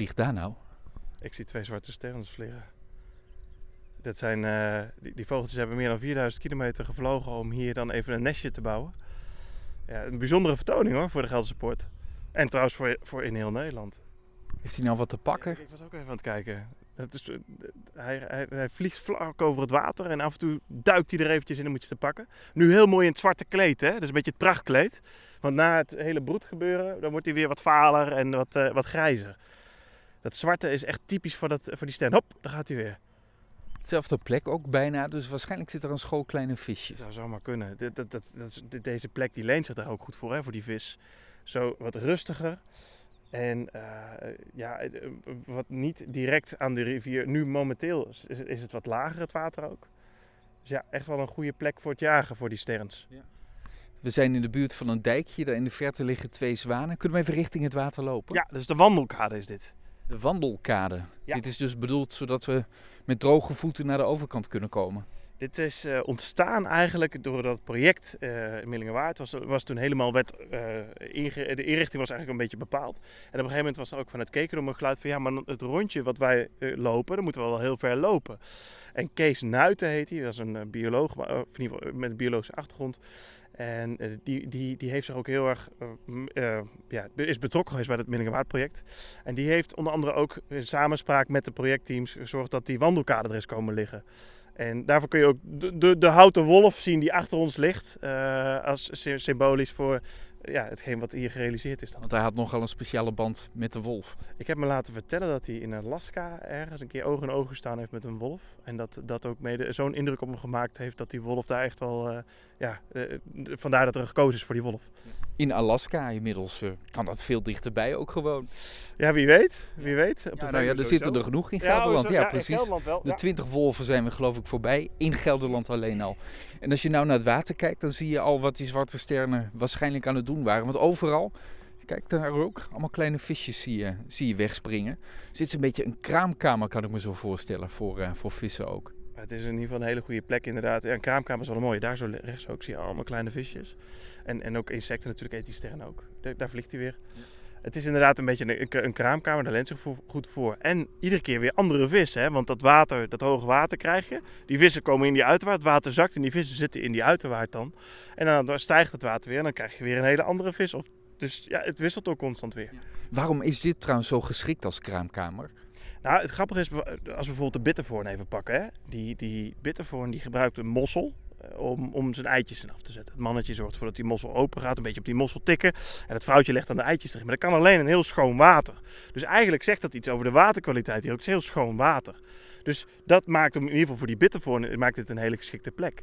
vliegt daar nou? Ik zie twee zwarte sterns vliegen. Dat zijn, eh, die, die vogeltjes hebben meer dan 4000 kilometer gevlogen om hier dan even een nestje te bouwen. Ja, een bijzondere vertoning hoor voor de Gelderse Poort. En trouwens voor, voor in heel Nederland. Heeft hij nou wat te pakken? Ik, ik was ook even aan het kijken. Dat is, eh, hij, hij, hij vliegt vlak over het water en af en toe duikt hij er eventjes in om iets te pakken. Nu heel mooi in het zwarte kleed, hè? dat is een beetje het prachtkleed. Want na het hele broedgebeuren, dan wordt hij weer wat valer en wat, eh, wat grijzer. Dat zwarte is echt typisch voor, dat, voor die stand. Hop, daar gaat hij weer. Hetzelfde plek ook bijna, dus waarschijnlijk zit er een school kleine Dat visjes. zou zomaar kunnen. Dat, dat, dat deze plek die leent zich daar ook goed voor, hè, voor die vis. Zo wat rustiger. En eh, ja, eh, wat niet direct aan de rivier. Nu momenteel is, het wat lager, het water ook. Dus ja, echt wel een goede plek voor het jagen voor die sterns. We zijn in de buurt van een dijkje, daar in de verte liggen twee zwanen. Kunnen we even richting het water lopen? Ja, dus de wandelkade is dit. De wandelkade. Ja. Dit is dus bedoeld zodat we met droge voeten naar de overkant kunnen komen. Dit is eh, ontstaan eigenlijk door dat project eh in Millingenwaard. Was, was toen helemaal werd, eh, inge- de inrichting was eigenlijk een beetje bepaald. En op een gegeven moment was er ook van het Kekerdom een geluid van ja, maar het rondje wat wij lopen, dan moeten we wel heel ver lopen. En Kees Nuiten heet hij, dat is een bioloog, maar, of in ieder geval met een biologische achtergrond. En eh, die, die, die heeft zich ook heel erg, eh, eh, ja, is betrokken geweest bij het Millingenwaard project. En die heeft onder andere ook in samenspraak met de projectteams gezorgd dat die wandelkade er is komen liggen. En daarvoor kun je ook de, de, de houten wolf zien die achter ons ligt. als sy- symbolisch voor ja, hetgeen wat hier gerealiseerd is dan. Want hij had nogal een speciale band met de wolf. Ik heb me laten vertellen dat hij in Alaska ergens een keer oog in oog gestaan heeft met een wolf. En dat dat ook mede zo'n indruk op hem gemaakt heeft dat die wolf daar echt wel... eh, ja, eh, vandaar dat er gekozen is voor die wolf. In Alaska inmiddels eh, kan dat veel dichterbij ook gewoon. Ja, wie weet. Wie weet. Op de Ja, nou ja, er sowieso. zitten er genoeg in Ja, Gelderland. zo- Ja, precies. Gelderland wel. De ja. 20 wolven zijn we geloof ik voorbij. In Gelderland alleen al. En als je nou naar het water kijkt, dan zie je al wat die zwarte sterren waarschijnlijk aan het doen waren. Want overal, kijk daar ook, allemaal kleine visjes zie je, zie je wegspringen. Zit een beetje een kraamkamer, kan ik me zo voorstellen, voor, eh, voor vissen ook. Het is in ieder geval een hele goede plek inderdaad. Ja, een kraamkamer is wel een mooie. Daar zo rechts ook zie je allemaal kleine visjes. En, en ook insecten natuurlijk eet die sterren ook. Daar, daar vliegt hij weer. Het is inderdaad een beetje een, een, kraamkamer, daar leent zich goed voor. En iedere keer weer andere vissen. Hè? Want dat water, dat hoge water krijg je. Die vissen komen in die uiterwaard, het water zakt en die vissen zitten in die uiterwaard dan. En dan stijgt het water weer en dan krijg je weer een hele andere vis. Of, dus ja, het wisselt ook constant weer. Waarom is dit trouwens zo geschikt als kraamkamer? Nou, het grappige is, als we bijvoorbeeld de bittervoorn even pakken. Hè? Die, die bittervoorn die gebruikt een mossel om, om zijn eitjes in af te zetten. Het mannetje zorgt ervoor dat die mossel open gaat, een beetje op die mossel tikken. En het vrouwtje legt dan de eitjes erin. Maar dat kan alleen in heel schoon water. Dus eigenlijk zegt dat iets over de waterkwaliteit hier ook. Het is heel schoon water. Dus dat maakt hem in ieder geval voor die bittervoorn maakt het een hele geschikte plek.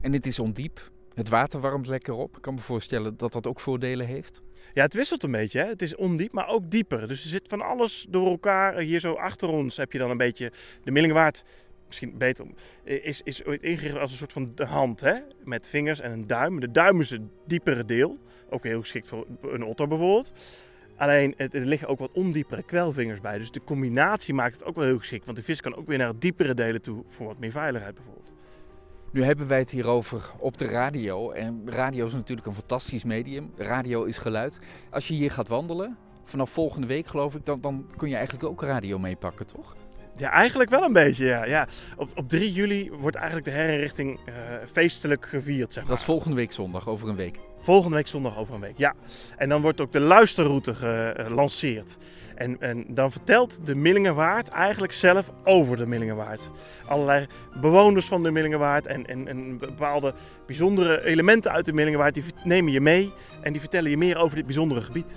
En het is ondiep. Het water warmt lekker op. Ik kan me voorstellen dat dat ook voordelen heeft. Ja, het wisselt een beetje. Hè? Het is ondiep, maar ook dieper. Dus er zit van alles door elkaar. Hier zo achter ons heb je dan een beetje de Millingwaard. Misschien beter om. Is, is ooit ingericht als een soort van de hand. Hè? Met vingers en een duim. De duim is het diepere deel. Ook heel geschikt voor een otter bijvoorbeeld. Alleen er liggen ook wat ondiepere kwelvingers bij. Dus de combinatie maakt het ook wel heel geschikt. Want de vis kan ook weer naar het diepere delen toe. Voor wat meer veiligheid bijvoorbeeld. Nu hebben wij het hierover op de radio. En radio is natuurlijk een fantastisch medium. Radio is geluid. Als je hier gaat wandelen, vanaf volgende week geloof ik, dan kun je eigenlijk ook radio meepakken, toch? Ja, eigenlijk wel een beetje. Ja. Ja. Op, op 3 juli wordt eigenlijk de herinrichting eh, feestelijk gevierd. Zeg maar. Dat is volgende week zondag, over een week. Volgende week zondag over een week, ja. En dan wordt ook de luisterroute gelanceerd. En, en dan vertelt de Millingenwaard eigenlijk zelf over de Millingenwaard. Allerlei bewoners van de Millingenwaard en, en, en bepaalde bijzondere elementen uit de Millingenwaard... die nemen je mee en die vertellen je meer over dit bijzondere gebied.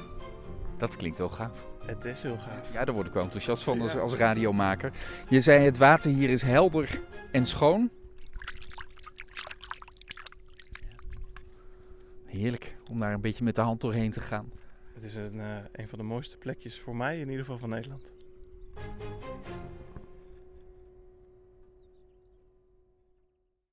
Dat klinkt wel gaaf. Het is heel gaaf. Ja, daar word ik wel enthousiast van als, Ja. als radiomaker. Je zei het water hier is helder en schoon. Heerlijk om daar een beetje met de hand doorheen te gaan. Het is een, eh, een van de mooiste plekjes voor mij in ieder geval van Nederland.